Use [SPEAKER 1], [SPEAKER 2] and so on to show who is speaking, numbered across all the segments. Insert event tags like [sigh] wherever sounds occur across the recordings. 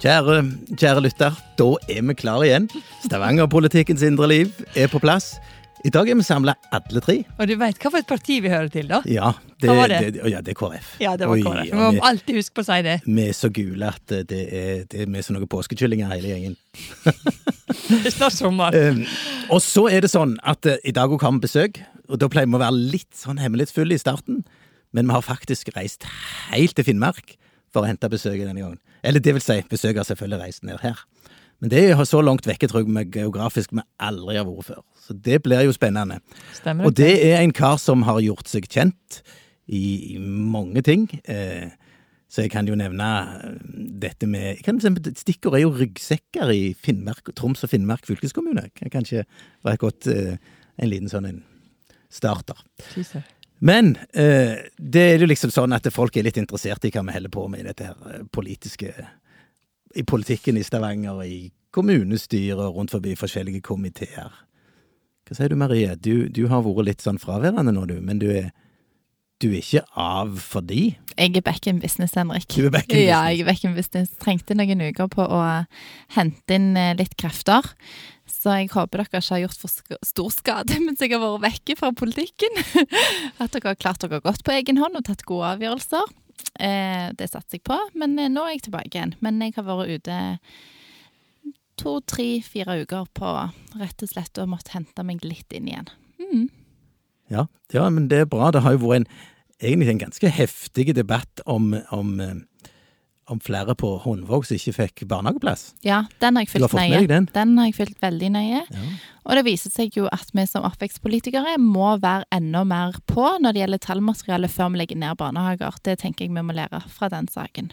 [SPEAKER 1] Kjære, kjære lytter, da er vi klare igjen. Stavanger-politikkens indre liv er på plass. I dag er vi samla alle tre.
[SPEAKER 2] Og du veit hva for et parti vi hører til, da?
[SPEAKER 1] Ja, det,
[SPEAKER 2] Hva var det?
[SPEAKER 1] det, ja, det er KrF.
[SPEAKER 2] Ja, det var
[SPEAKER 1] Oi,
[SPEAKER 2] KrF. Vi må
[SPEAKER 1] vi,
[SPEAKER 2] alltid huske på å si det.
[SPEAKER 1] vi er så gule at det er, det er vi er som noen påskekyllinger hele gjengen. [laughs]
[SPEAKER 2] Det er snart sommer.
[SPEAKER 1] Um, og så er det sånn at uh, i dag kommer besøk, og da pleier vi å være litt sånn hemmelighetsfulle i starten. Men vi har faktisk reist helt til Finnmark for å hente besøket denne gangen. Eller det vil si, besøket har selvfølgelig reist ned her. Men det er så langt vekke, tror jeg, med geografisk vi aldri har vært før. Så det blir jo spennende.
[SPEAKER 2] Stemmer
[SPEAKER 1] Og det er en kar som har gjort seg kjent i, i mange ting. Eh, så jeg kan jo nevne eh, dette med jeg kan, Stikkord er jo ryggsekker i Finnmark, Troms og Finnmark fylkeskommune. Kan kanskje være godt eh, en liten sånn en starter.
[SPEAKER 2] Teaser.
[SPEAKER 1] Men eh, det er jo liksom sånn at folk er litt interessert i hva vi holder på med i dette her eh, politiske I politikken i Stavanger, i kommunestyret og rundt forbi forskjellige komiteer. Hva sier du, Marie? Du, du har vært litt sånn fraværende nå, du. Men du er, du er ikke av fordi
[SPEAKER 3] Jeg er back in business, Henrik.
[SPEAKER 1] Du er back in business?
[SPEAKER 3] Ja, jeg er back in business. Trengte noen uker på å hente inn eh, litt krefter. Så jeg håper dere ikke har gjort for stor skade [laughs] mens jeg har vært vekke fra politikken. [laughs] At dere har klart dere godt på egen hånd og tatt gode avgjørelser. Eh, det satser jeg på, men eh, nå er jeg tilbake igjen. Men jeg har vært ute to, tre, fire uker på rett og slett og måtte hente meg litt inn igjen. Mm.
[SPEAKER 1] Ja, ja, men det er bra. Det har jo vært en, egentlig en ganske heftig debatt om, om, eh, om flere på Hundvåg som ikke fikk barnehageplass.
[SPEAKER 3] Ja, den har jeg fulgt nøye.
[SPEAKER 1] den?
[SPEAKER 3] Den har jeg fulgt veldig nøye.
[SPEAKER 1] Ja.
[SPEAKER 3] Og det viser seg jo at vi som oppvekstpolitikere må være enda mer på når det gjelder tallmateriale før vi legger ned barnehager. Det tenker jeg vi må lære fra den saken.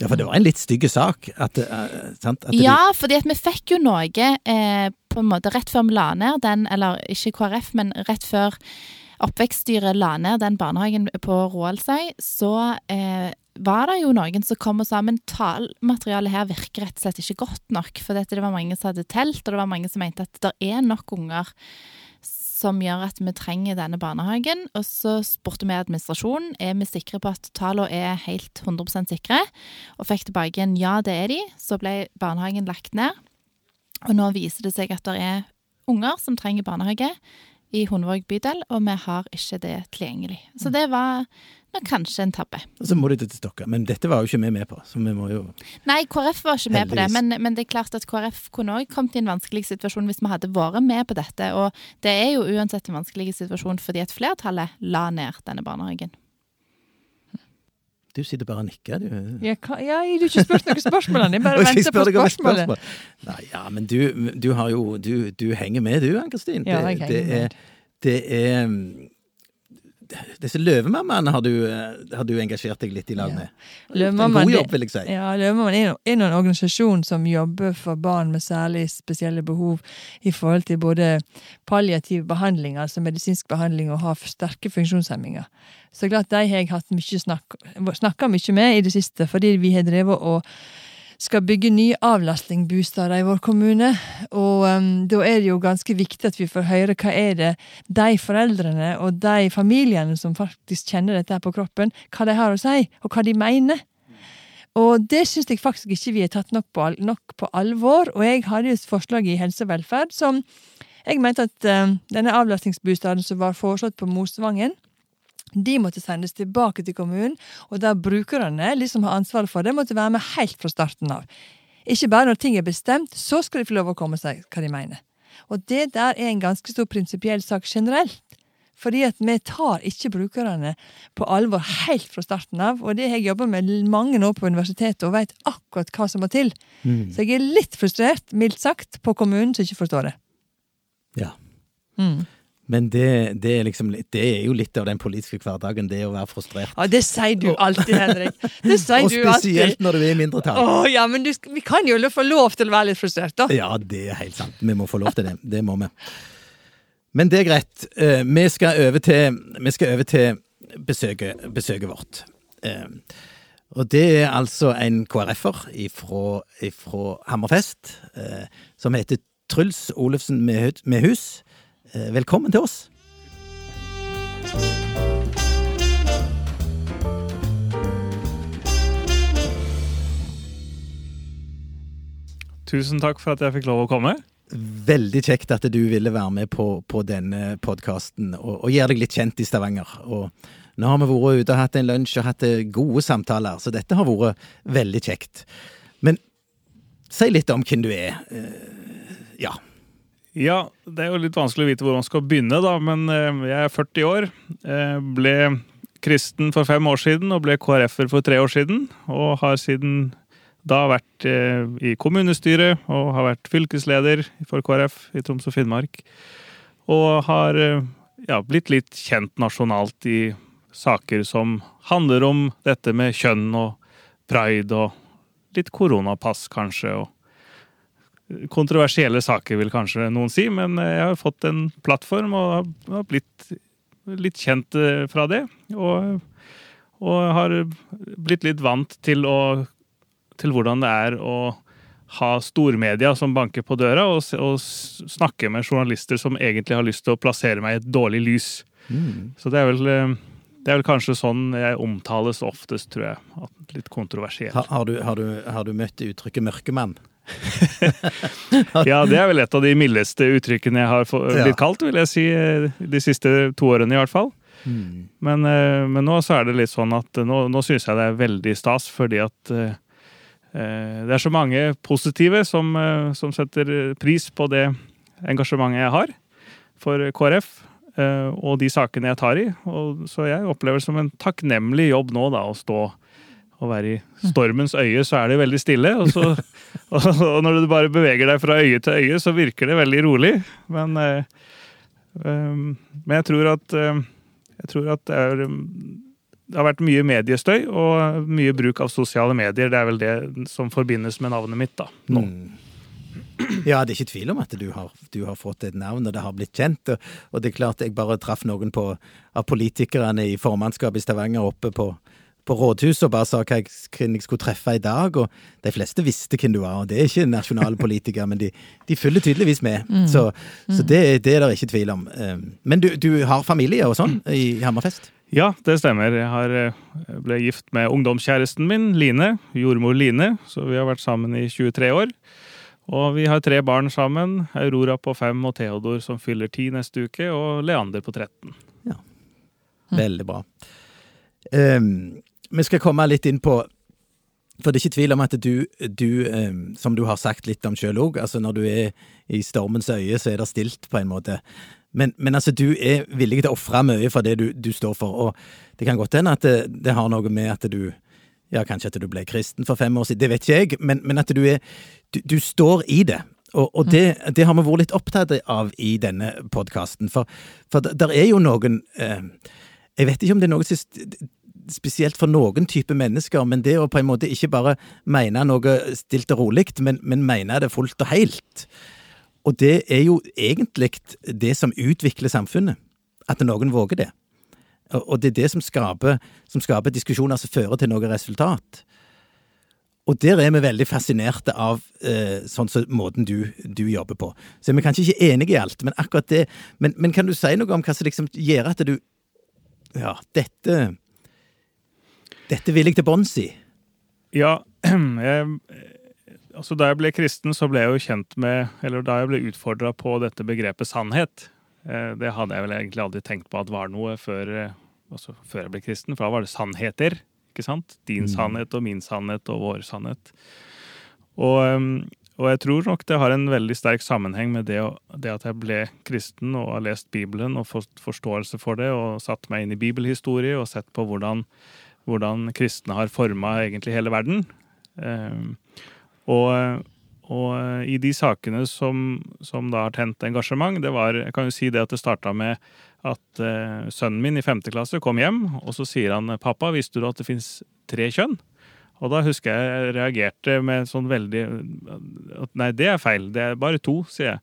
[SPEAKER 1] Ja, for det var en litt stygg sak. At, uh, sant? At
[SPEAKER 3] Ja, fordi at vi fikk jo noe eh, på en måte rett før vi la ned den, eller ikke KrF, men rett før oppvekststyret la ned den barnehagen på Roaldsøy, så eh, var det jo noen som kom og sa men tallmaterialet her virker rett og slett ikke godt nok. For det var mange som hadde telt, og det var mange som mente at det er nok unger som gjør at vi trenger denne barnehagen. Og så spurte vi administrasjonen er vi sikre på at tallene er helt 100 sikre, og fikk tilbake en ja, det er de. Så ble barnehagen lagt ned. Og nå viser det seg at det er unger som trenger barnehage i Hundvåg bydel, og vi har ikke det tilgjengelig. Så det var nok kanskje en tabbe.
[SPEAKER 1] Og så må de til Stokka. Men dette var jo ikke vi med på, så vi må jo
[SPEAKER 3] Nei, KrF var ikke med på det, men, men det er klart at KrF kunne òg kommet i en vanskelig situasjon hvis vi hadde vært med på dette. Og det er jo uansett en vanskelig situasjon fordi at flertallet la ned denne barnehagen.
[SPEAKER 1] Du sitter bare og nikker, du.
[SPEAKER 2] Jeg, kan, ja, jeg har ikke spurt noen spørsmål. [laughs] Jeg bare venter på spørsmålet.
[SPEAKER 1] spørsmål. Nei, ja, men du, du har jo Du, du henger med, du, Ann-Kristin.
[SPEAKER 2] Ja,
[SPEAKER 1] det,
[SPEAKER 2] med.
[SPEAKER 1] er, det er mm, Disse løvemammaene har, du, eh, har du engasjert deg litt i lag
[SPEAKER 2] Ja.
[SPEAKER 1] med. En god jobb, vil jeg si.
[SPEAKER 2] Ja, Løvemammaen er, noen er en organisasjon som jobber for barn med særlig spesielle behov i forhold til både palliativ behandling, altså medisinsk behandling, og har sterke funksjonshemminger. Så klart de har jeg hatt mye snakk, snakka mye med i det siste, fordi vi har drevet og skal bygge nye avlastningsbosteder i vår kommune. Og um, da er det jo ganske viktig at vi får høre hva er det de foreldrene og de familiene som faktisk kjenner dette her på kroppen, hva de har å si, og hva de mener. Og det syns jeg faktisk ikke vi har tatt nok på, nok på alvor. Og jeg hadde jo et forslag i Helse og velferd som jeg mente at um, denne avlastningsbostaden som var foreslått på Mosvangen, de måtte sendes tilbake til kommunen, og der brukerne liksom har ansvaret for det, måtte være med helt fra starten av. Ikke bare når ting er bestemt, så skal de få lov å komme seg hva de mener. Og det der er en ganske stor prinsipiell sak generelt. Fordi at vi tar ikke brukerne på alvor helt fra starten av. Og det har jeg jobba med mange nå på universitetet og vet akkurat hva som må til.
[SPEAKER 1] Mm.
[SPEAKER 2] Så jeg er litt frustrert, mildt sagt, på kommunen som ikke forstår det.
[SPEAKER 1] Ja.
[SPEAKER 2] Mm.
[SPEAKER 1] Men det, det, er liksom, det er jo litt av den politiske hverdagen, det å være frustrert.
[SPEAKER 2] Ja, det sier du alltid, Henrik. Det [laughs] sier
[SPEAKER 1] Og
[SPEAKER 2] du alltid.
[SPEAKER 1] spesielt når du er i mindretall.
[SPEAKER 2] Å ja, men du, vi kan jo få lov til å være litt frustrert, da.
[SPEAKER 1] Ja, det er helt sant. Vi må få lov til det. Det må vi. Men det er greit. Eh, Vi skal over til, vi skal over til besøket, besøket vårt. Eh, Og det er altså en KrF-er fra Hammerfest, eh, som heter Truls Olufsen Mehus. Eh, Velkommen til oss.
[SPEAKER 4] Tusen takk for at jeg fikk lov å komme.
[SPEAKER 1] Veldig kjekt at du ville være med på, på denne podkasten og, og gjøre deg litt kjent i Stavanger. Og nå har vi vært ute og hatt en lunsj og hatt gode samtaler, så dette har vært veldig kjekt. Men si litt om hvem du er. Eh, ja.
[SPEAKER 4] Ja, det er jo litt vanskelig å vite hvor man skal begynne, da, men eh, jeg er 40 år. Eh, ble kristen for fem år siden og ble KrF-er for tre år siden. Og har siden da vært i kommunestyret og har vært fylkesleder for KrF i Troms og Finnmark. Og har ja, blitt litt kjent nasjonalt i saker som handler om dette med kjønn og pride og litt koronapass, kanskje. og Kontroversielle saker, vil kanskje noen si, men jeg har fått en plattform og har blitt litt kjent eh, fra det. Og, og har blitt litt vant til, å, til hvordan det er å ha stormedia som banker på døra, og, og, snakke med journalister som egentlig har lyst til å plassere meg i et dårlig lys. Mm. Så det er vel eh, det er vel kanskje sånn jeg omtales oftest, tror jeg. Litt kontroversielt.
[SPEAKER 1] Har, har, du, har, du, har du, møtt uttrykket 'mørkemann'? [laughs]
[SPEAKER 4] ja, det er vel et av de mildeste uttrykkene jeg har blitt kalt, vil jeg si. De siste to årene, i hvert fall. Mm. Men, eh, men, nå så er det litt sånn at nå, nå syns jeg det er veldig stas, fordi at eh, det er så mange positive som, som setter pris på det engasjementet jeg har for KrF. Eh, og de sakene jeg tar i. Og, så jeg opplever det som en takknemlig jobb nå da, å stå og være i stormens øye, så er det veldig stille. Og, så, [laughs] og når du bare beveger deg fra øye til øye, så virker det veldig rolig. Men, um, men jeg tror at, jeg tror at det, er, det har vært mye mediestøy og mye bruk av sosiale medier. Det er vel det som forbindes med navnet mitt da, nå. Mm.
[SPEAKER 1] Ja, det er ikke tvil om at du har, du har, fått et navn, og det har blitt kjent. Og, og det er klart jeg bare traff noen på, av politikerne i formannskapet i Stavanger oppe på, på rådhuset og bare sa hva jeg, hvem jeg skulle treffe i dag, og de fleste visste hvem du var. Og det er ikke nasjonale politikere, men de, de følger tydeligvis med. Mm. Så, så det, det, er det ikke tvil om. Um, men du, du har familie og sånn i Hammerfest?
[SPEAKER 4] Ja, det stemmer. Jeg har, eh, ble gift med ungdomskjæresten min, Line. Jordmor Line. Så vi har vært sammen i 23 år. Og vi har tre barn sammen. Aurora på fem og Theodor som fyller ti neste uke, og Leander på 13. Ja.
[SPEAKER 1] Veldig bra. Um, vi skal komme litt inn på For det er ikke tvil om at du, du um, som du har sagt litt om sjøl òg, altså når du er i stormens øye, så er det stilt, på en måte. Men, men altså, du er villig til å ofre mye for det du, du, står for, og det kan godt hende at det, det har noe med at du ja, kanskje at du ble kristen for fem år siden, det vet ikke jeg, men, men at du er du, du, står i det. Og, og det, det, har vi vært litt opptatt av i denne podkasten, for, for der er jo noen eh, Jeg vet ikke om det er noe spesielt for noen type mennesker, men det å på en måte ikke bare mene noe stilt og rolig, men, men mene det fullt og helt. Og det er jo egentlig det som utvikler samfunnet. At noen våger det. Og det er det som skaper, som skaper diskusjoner som fører til noe resultat. Og der er vi veldig fascinerte av eh, sånn som måten du, du, jobber på. Så vi er kanskje ikke enige i alt, men akkurat det Men, men kan du si noe om hva som liksom gjør at du Ja, dette Dette vil jeg til bunns i.
[SPEAKER 4] Ja, [clears throat] jeg, altså da jeg ble kristen, så ble jeg jo kjent med Eller da jeg ble utfordra på dette begrepet sannhet. Eh, det hadde jeg vel egentlig aldri tenkt på at var noe før, eh, altså før jeg ble kristen, for da var det sannheter. ikke sant? Din mm. sannhet og min sannhet og vår sannhet. Og, og, jeg tror nok det har en veldig sterk sammenheng med det, det, at jeg ble kristen og har lest Bibelen og fått forståelse for det og satt meg inn i bibelhistorie og sett på hvordan, hvordan kristne har forma egentlig hele verden. Og og eh, i de sakene som, som, da har tent engasjement, det var Jeg kan jo si det at det starta med at uh, sønnen min i femte klasse kom hjem, og så sier han 'Pappa, visste du at det fins tre kjønn?' Og da husker jeg jeg reagerte med sånn veldig at Nei, det er feil. Det er bare to, sier jeg.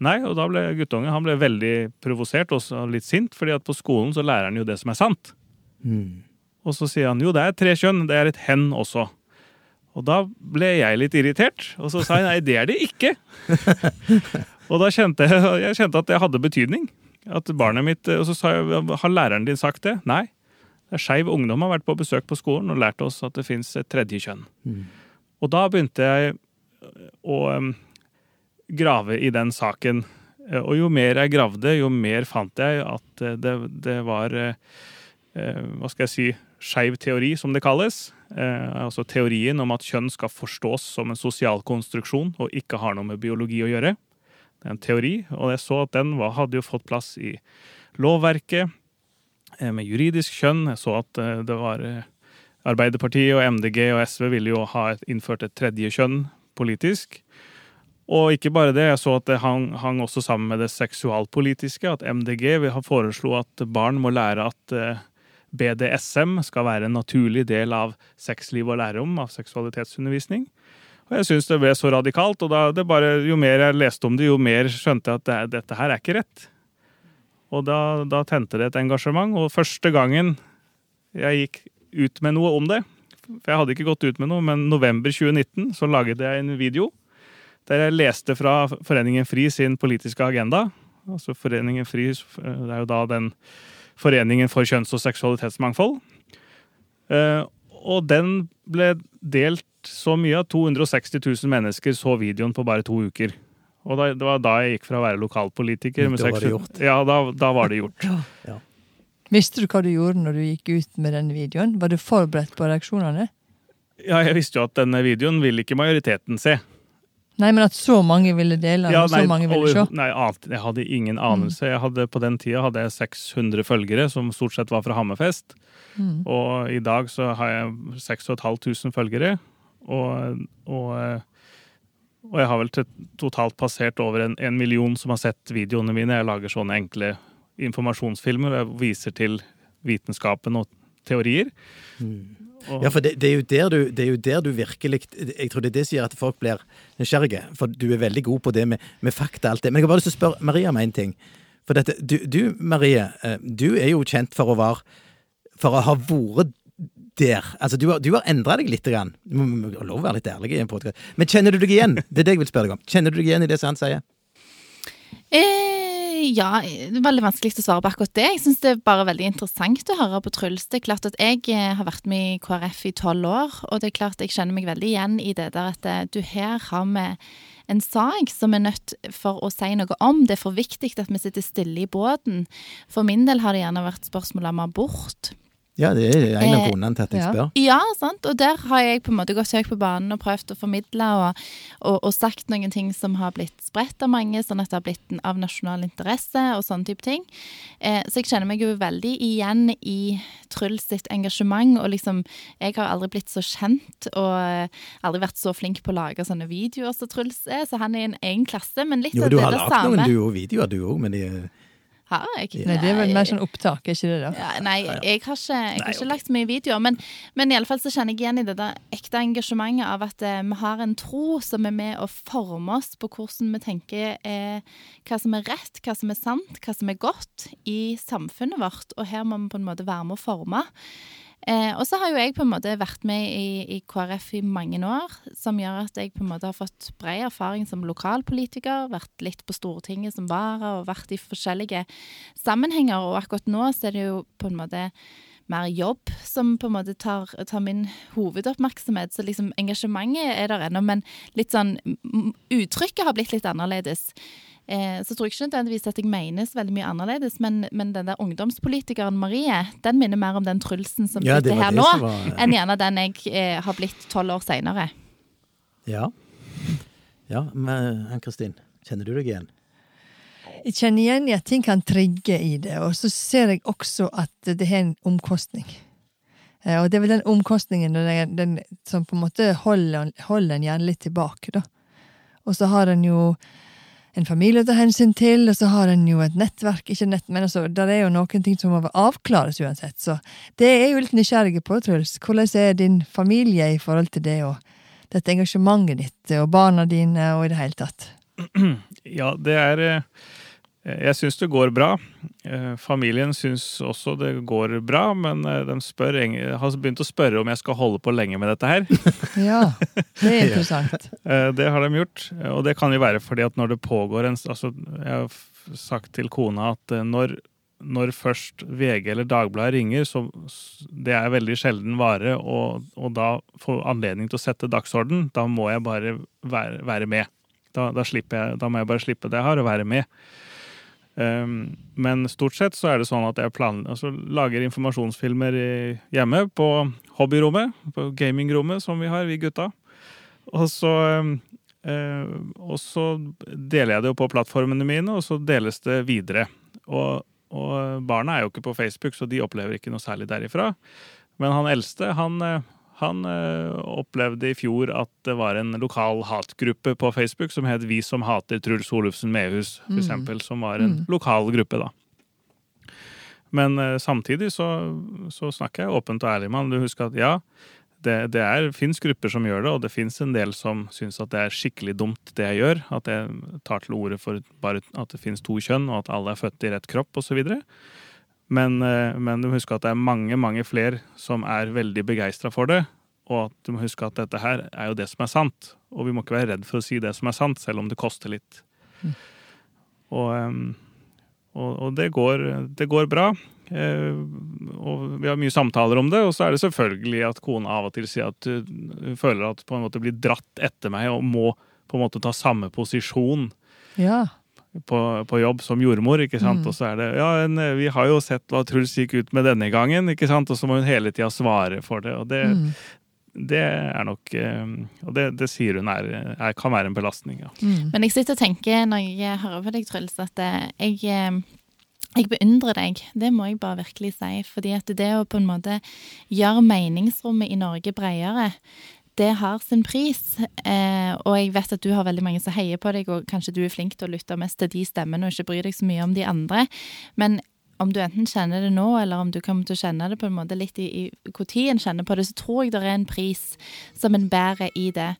[SPEAKER 4] Nei, og da ble guttungen han ble veldig provosert og litt sint, fordi at på skolen så lærer han jo det som er sant. Mm. Og så sier han jo, det er tre kjønn, det er et hen også. Og da ble jeg litt irritert, og så sa jeg nei, det er det ikke. [laughs] og da kjente jeg, jeg kjente at det hadde betydning. At barnet mitt, Og så sa jeg har læreren din sagt det? Nei. Skeiv Ungdom har vært på besøk på skolen og lært oss at det fins et tredje kjønn. Mm. Og da begynte jeg å grave i den saken. Og jo mer jeg gravde, jo mer fant jeg at det, det var eh, eh, Hva skal jeg si skeiv teori, som det kalles. Eh, altså teorien om at kjønn skal forstås som en sosial konstruksjon og ikke har noe med biologi å gjøre. Det er en teori, og jeg så at den var, hadde jo fått plass i lovverket eh, med juridisk kjønn. Jeg så at eh, det var eh, Arbeiderpartiet og MDG og SV ville jo ha et, innført et tredje kjønn politisk. Og ikke bare det, jeg så at det hang, hang også sammen med det seksualpolitiske. At MDG vil ha foreslo at barn må lære at eh, BDSM skal være en naturlig del av sexliv lære om, av seksualitetsundervisning. Og jeg syns det ble så radikalt, og bare, jo mer jeg leste om det, jo mer skjønte jeg at det, dette her er ikke rett. Og da, da tente det et engasjement, og første gangen jeg gikk ut med noe om det, for jeg hadde ikke gått ut med noe, men november 2019 så laget jeg en video der jeg leste fra Foreningen FRI sin politiske agenda. Altså Foreningen FRI, det er jo da den Foreningen for kjønns- og seksualitetsmangfold. Eh, og den ble delt så mye at 260 000 mennesker så videoen på bare to uker. Og da, det var da jeg gikk fra å være lokalpolitiker med
[SPEAKER 1] Da var det gjort.
[SPEAKER 4] Ja, da, da var det gjort. [laughs]
[SPEAKER 2] Visste du hva du gjorde når du gikk ut med denne videoen? Var du forberedt på reaksjonene?
[SPEAKER 4] Ja, jeg visste jo at denne videoen vil ikke majoriteten se.
[SPEAKER 2] Nei, men at så mange ville dele
[SPEAKER 4] Ja,
[SPEAKER 2] nei, så mange ville se?
[SPEAKER 4] nei, jeg hadde ingen anelse. Jeg hadde, på den tida hadde jeg 600 følgere, som stort sett var fra Hammerfest.
[SPEAKER 2] Mm.
[SPEAKER 4] Og i dag så har jeg 6500 følgere. Og, og, og jeg har vel totalt passert over en, en million som har sett videoene mine. Jeg lager sånne enkle informasjonsfilmer og jeg viser til vitenskapen og teorier.
[SPEAKER 1] Ja, for det, det, er du, det er jo der du virkelig Jeg tror det er det som gjør at folk blir nysgjerrige. For du er veldig god på det med, med fakta og alt det. Men jeg har bare lyst til å spørre Maria om en ting. For dette, du, du, Marie, eh, du er jo kjent for å være For å ha vært der. Altså, du har, du har endra deg litt. Grann. Du må lov å være litt ærlig. Men kjenner du deg igjen? Det er det jeg vil spørre deg om. Kjenner du deg igjen i det som han sier?
[SPEAKER 3] Eh, ja, det er veldig vanskelig å svare på akkurat det. Jeg syns det er bare veldig interessant å høre på Truls. Det er klart at jeg eh, har vært med i KrF i tolv år, og det er klart jeg kjenner meg veldig igjen i det der at eh, du her har vi en sak som er nødt for å si noe om. Det er for viktig at vi sitter stille i båten. For min del har det gjerne vært spørsmål om abort.
[SPEAKER 1] Ja, det er en av
[SPEAKER 3] Eh,
[SPEAKER 1] grunnene til at jeg
[SPEAKER 2] ja.
[SPEAKER 1] spør.
[SPEAKER 3] Ja, sant. Og der har jeg på en måte gått høyt på banen og prøvd å formidle og, og, og sagt noen ting som har blitt spredt av mange, sånn at det har blitt av nasjonal interesse og sånne type ting. Eh, så jeg kjenner meg jo veldig igjen i Truls sitt engasjement, og liksom Jeg har aldri blitt så kjent og eh, aldri vært så flink på å lage sånne videoer som Truls er, så han er i en egen klasse, men litt
[SPEAKER 1] Jo,
[SPEAKER 3] av
[SPEAKER 1] det,
[SPEAKER 3] det,
[SPEAKER 1] har lagd
[SPEAKER 3] samme.
[SPEAKER 1] noen du og videoer, du òg, men de
[SPEAKER 3] Har jeg?
[SPEAKER 2] Nei, det er vel mer sånn opptak, er ikke det da?
[SPEAKER 3] Ja, nei, jeg har ikke, jeg har ikke lagt så mye videoer, men, men i alle fall så kjenner jeg igjen i det der ekte engasjementet av at eh, vi har en tro som er med å forme oss på hvordan vi tenker eh, hva som er rett, hva som er sant, hva som er godt i samfunnet vårt, og her må vi på en måte være med å forme. Eh, og så har jo jeg på en måte vært med i, i KrF i mange år, som gjør at jeg på en måte har fått bred erfaring som lokalpolitiker, vært litt på Stortinget som vara og vært i forskjellige sammenhenger. Og akkurat nå så er det jo på en måte mer jobb som på en måte tar, tar min hovedoppmerksomhet. Så liksom engasjementet er der ennå, men litt sånn Uttrykket har blitt litt annerledes. Eh, så tror jeg ikke nødvendigvis at jeg menes veldig mye annerledes, men, men den der ungdomspolitikeren Marie, den minner mer om den Trulsen som
[SPEAKER 1] Ja,
[SPEAKER 3] sitter her nå,
[SPEAKER 1] var-
[SPEAKER 3] enn gjerne den jeg eh, har blitt tolv år seinere.
[SPEAKER 1] Ja. Ja, men Ann-Kristin, kjenner du deg igjen?
[SPEAKER 2] Jeg kjenner igjen i at ting kan trigge i det, og så ser jeg også at det har en omkostning. Eh, Og det er vel den omkostningen den, den, som på en måte holder, holder en gjerne litt tilbake, da. Og så har en jo en familie å ta hensyn til, og så har en jo et nettverk. Ikke nett, men altså, der er jo noen ting som må avklares uansett. Så det er jeg jo litt nysgjerrig på, Truls. Hvordan er din familie i forhold til det, og dette engasjementet ditt, og barna dine, og i det hele tatt? [clears throat]
[SPEAKER 4] Ja, det er eh, Jeg syns det går bra. Eh, Familien syns også det går bra, men eh, de spør, har begynt å spørre om jeg skal holde på lenge med dette her. [laughs]
[SPEAKER 2] Ja, det er [laughs] interessant.
[SPEAKER 4] Eh, Det har de gjort, eh, og det kan jo være fordi at når det pågår en Altså, jeg har sagt til kona at eh, når når først VG eller Dagbladet ringer, så det er veldig sjelden vare, og, og da få anledning til å sette dagsorden, da må jeg bare være, være med. Da, da, jeg, da må jeg bare slippe det jeg har, og være med. Um, men stort sett så er det sånn at jeg plan, altså, lager informasjonsfilmer i, hjemme på hobbyrommet, på gamingrommet som vi har, vi gutta. Og så, um, uh, og så deler jeg det jo på plattformene mine, og så deles det videre. Og, og barna er jo ikke på Facebook, så de opplever ikke noe særlig derifra. Men han eldste, han, eh, han eh, opplevde i fjor at det var en lokal hatgruppe på Facebook som het Vi som hater Truls Olufsen Mehus, for
[SPEAKER 2] Mm.
[SPEAKER 4] som var en
[SPEAKER 2] Mm.
[SPEAKER 4] lokal gruppe, da. Men eh, samtidig så, så snakker jeg åpent og ærlig med han. Du husker at ja, det, det er, fins grupper som gjør det, og det fins en del som syns at det er skikkelig dumt, det jeg gjør. At jeg tar til orde for bare at det fins to kjønn, og at alle er født i rett kropp, osv. Og, eh, men du må huske at det er mange, mange flere som er veldig begeistra for det. Og at du må huske at dette her er jo det som er sant. Og vi må ikke være redd for å si det som er sant, selv om det koster litt. Og, og, og det, går, det går bra. Eh, og vi har mye samtaler om det, og så er det selvfølgelig at kona av og til sier at hun føler at på en måte blir dratt etter meg og må på en måte ta samme posisjon
[SPEAKER 2] Ja.
[SPEAKER 4] På, på jobb som jordmor. ikke sant?
[SPEAKER 2] Mm.
[SPEAKER 4] Og så er det ja, en, vi har jo sett hva Truls gikk ut med denne gangen, ikke sant? og så må hun hele tida svare for det. Og det,
[SPEAKER 2] Mm.
[SPEAKER 4] det er nok eh, Og det, det sier hun er, er, kan være en belastning. ja.
[SPEAKER 2] Mm.
[SPEAKER 3] Men jeg sitter og tenker når jeg hører på deg, Truls, at eh, jeg, eh, jeg beundrer deg. Det må jeg bare virkelig si. Fordi at det å på en måte gjøre meningsrommet i Norge bredere, det har sin pris. Eh, og jeg vet at du har veldig mange som heier på deg, og kanskje du er flink til å lytte mest til de stemmene og ikke bryr deg så mye om de andre. Men om du enten kjenner det nå, eller om du kommer til å kjenne det på en måte litt i, i hvor en kjenner på det, så tror jeg det er en pris som en bærer i det.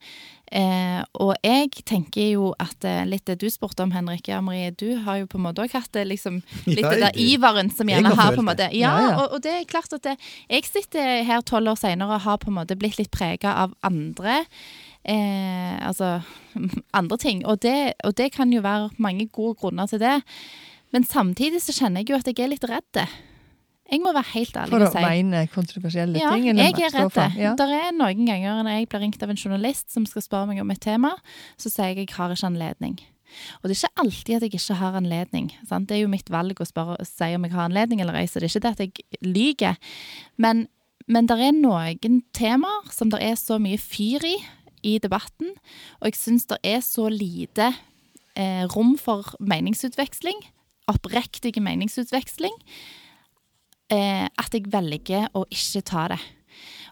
[SPEAKER 3] Eh, og jeg tenker jo at eh, litt det du spurte om, Henrik, ja, Marie, du har jo på en måte òg hatt [laughs] det liksom litt
[SPEAKER 1] Ja,
[SPEAKER 3] det der iveren som gjerne
[SPEAKER 1] har
[SPEAKER 3] har på en måte Ja,
[SPEAKER 2] Ja, ja.
[SPEAKER 3] Og, og det er klart at det, jeg sitter her tolv år seinere og har på en måte blitt litt prega av andre. Eh, altså [laughs] andre ting. Og det, og det kan jo være mange gode grunner til det. Men samtidig så kjenner jeg jo at jeg er litt redd. Jeg må være helt ærlig
[SPEAKER 2] For å
[SPEAKER 3] si.
[SPEAKER 2] mene kontroversielle
[SPEAKER 3] Ja,
[SPEAKER 2] ting? eller
[SPEAKER 3] jeg er redd.
[SPEAKER 2] det. Ja.
[SPEAKER 3] Det er noen ganger når jeg blir ringt av en journalist som skal spørre meg om et tema, så sier jeg jeg har ikke anledning. Og det er ikke alltid at jeg ikke har anledning. Sant? Det er jo mitt valg å spørre, si om jeg har anledning eller ei, så det er ikke det at jeg lyver. Men, men det er noen temaer som det er så mye fyr i i debatten, og jeg syns det er så lite eh, rom for meningsutveksling, oppriktig meningsutveksling, eh, at jeg velger å ikke ta det.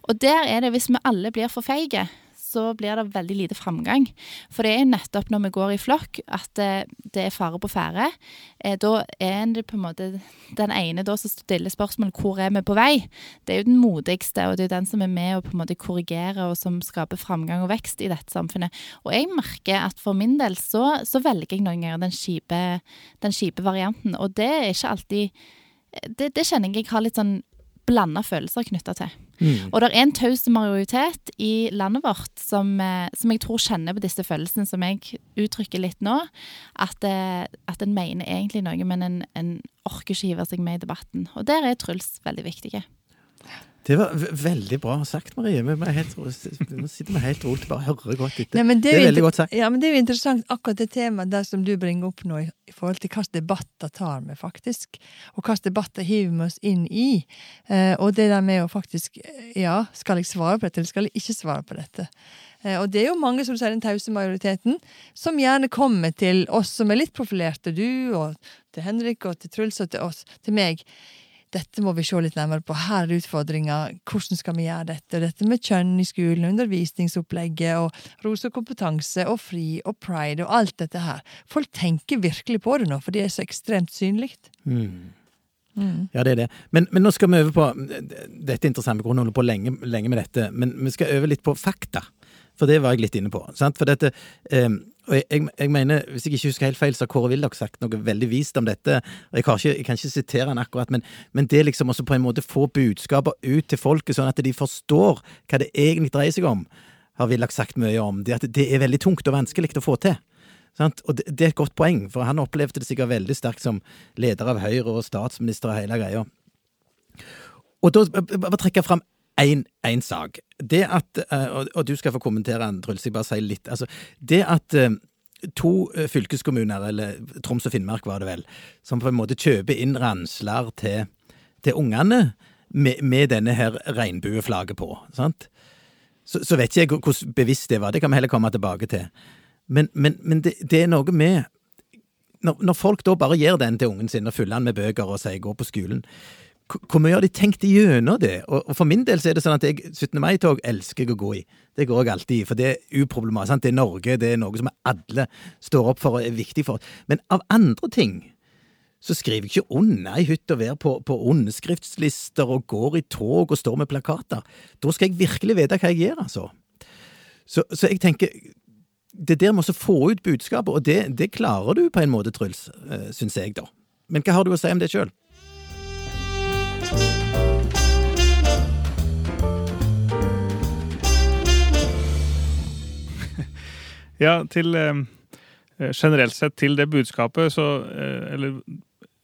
[SPEAKER 3] Og der er det, hvis vi alle blir for feige, så blir det veldig lite framgang. For det er nettopp når vi går i flokk at eh, det er fare på ferde. Eh, da er det på en måte den ene da som stiller spørsmål hvor er vi på vei. Det er jo den modigste, og det er jo den som er med å på en måte korrigere og som skaper framgang og vekst i dette samfunnet. Og jeg merker at for min del så, så velger jeg noen ganger den kjipe varianten, og det er ikke alltid det, det kjenner jeg jeg har litt sånn blanda følelser knytta til.
[SPEAKER 1] Mm.
[SPEAKER 3] Og det er en taus majoritet i landet vårt som, eh, som jeg tror kjenner på disse følelsene som jeg uttrykker litt nå. At, eh, at en mener egentlig noe, men en, en orker ikke hive seg med i debatten. Og der er Truls veldig viktig.
[SPEAKER 1] Det var veldig bra sagt, Marie. Vi, er helt, nå sitter vi helt rolig og bare hører godt etter.
[SPEAKER 2] Nei,
[SPEAKER 1] Det
[SPEAKER 2] det,
[SPEAKER 1] er veldig godt sagt.
[SPEAKER 2] Ja, men det er jo interessant akkurat det temaet der som du bringer opp nå, i, i forhold til hvilke debatter tar vi faktisk, og hvilke debatter hiver vi oss inn i. Eh, og det der med å faktisk eh, Ja, skal jeg svare på dette, eller skal jeg ikke svare på dette? Eh, og det er jo mange, som sier, den tause majoriteten, som gjerne kommer til oss som er litt profilerte, du, og til Henrik, og til Truls, og til oss, til meg. Dette må vi se litt nærmere på. Her er utfordringa. Hvordan skal vi gjøre dette? Og dette med kjønn i skolen, undervisningsopplegget, og rose og kompetanse, og fri og pride, og alt dette her. Folk tenker virkelig på det nå, for det er så ekstremt synlig.
[SPEAKER 1] Mm.
[SPEAKER 2] Mm.
[SPEAKER 1] Ja, det er det. Men, men nå skal vi over på Dette er interessant, vi kunne holde på lenge, lenge med dette, men vi skal over litt på fakta. For det var jeg litt inne på. Sant? For dette, eh, og jeg, jeg, mener, Hvis jeg ikke husker helt feil, så har Kåre Willoch sagt noe veldig vist om dette. og Jeg, ikke, jeg kan ikke sitere han akkurat, men, men det liksom også på en måte få budskaper ut til folket, sånn at de forstår hva det egentlig dreier seg om, har Willoch sagt mye om. Det, at det er veldig tungt og vanskelig å få til. Sant? Og det, det er et godt poeng, for han opplevde det sikkert veldig sterkt som leder av Høyre og statsminister og hele greia. Og da bare trekke fram én sak. Det at, eh, og, du skal få kommentere den, Truls, jeg bare sier litt. Altså, det at eh, to eh, fylkeskommuner, eller Troms og Finnmark var det vel, som på en måte kjøper inn ransler til, til ungene med, med, denne her regnbueflagget på. sant? Så, så, vet ikke jeg hvordan bevisst det var, det kan vi heller komme tilbake til. Men, men, men det, det, er noe med når, når, folk da bare gir den til ungen sin og fyller den med bøker og sier gå på skolen, hvor mye har de tenkt gjennom det? Og, og, for min del så er det sånn at jeg 17. mai-tog elsker jeg å gå i. Det går jeg alltid i, for det er uproblematisk. Sant? Det er Norge, det er noe som alle står opp for og er viktig for. Men av andre ting så skriver jeg ikke under i hytt og vær på, på underskriftslister og går i tog og står med plakater. Da skal jeg virkelig vite hva jeg gjør, altså. Så, så jeg tenker Det der med å få ut budskapet, og det, det, klarer du på en måte, Truls, uh, syns jeg, da. Men hva har du å si om det sjøl?
[SPEAKER 4] Ja, til eh, generelt sett til det budskapet, så eh, Eller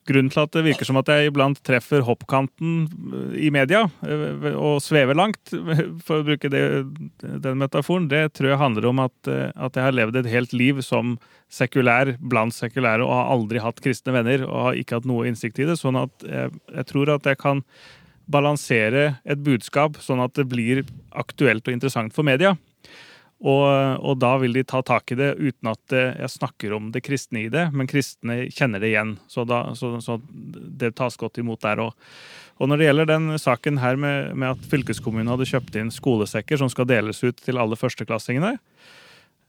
[SPEAKER 4] grunnen til at det virker som at jeg iblant treffer hoppkanten eh, i media eh, og svever langt, [laughs] for å bruke det, den metaforen, det tror jeg handler om at, eh, at, jeg har levd et helt liv som sekulær blant sekulære og har aldri hatt kristne venner og har ikke hatt noe innsikt i det. Sånn at jeg, jeg tror at jeg kan balansere et budskap sånn at det blir aktuelt og interessant for media. Og, og, da vil de ta tak i det uten at jeg snakker om det kristne i det, men kristne kjenner det igjen. Så, da, så, så det tas godt imot der òg. Og når det gjelder den saken her med, med, at fylkeskommunen hadde kjøpt inn skolesekker som skal deles ut til alle førsteklassingene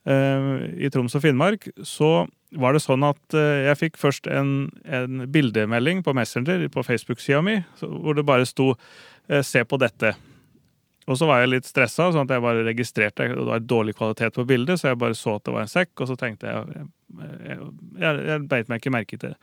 [SPEAKER 4] eh, i Troms og Finnmark, så var det sånn at eh, jeg fikk først en, en bildemelding på Messenger på Facebook-sida mi hvor det bare sto eh, 'se på dette'. Og så var jeg litt stressa, sånn at jeg bare registrerte Det var dårlig kvalitet på bildet, så jeg bare så at det var en sekk, og så tenkte jeg Jeg, jeg, jeg beit meg ikke merke til det.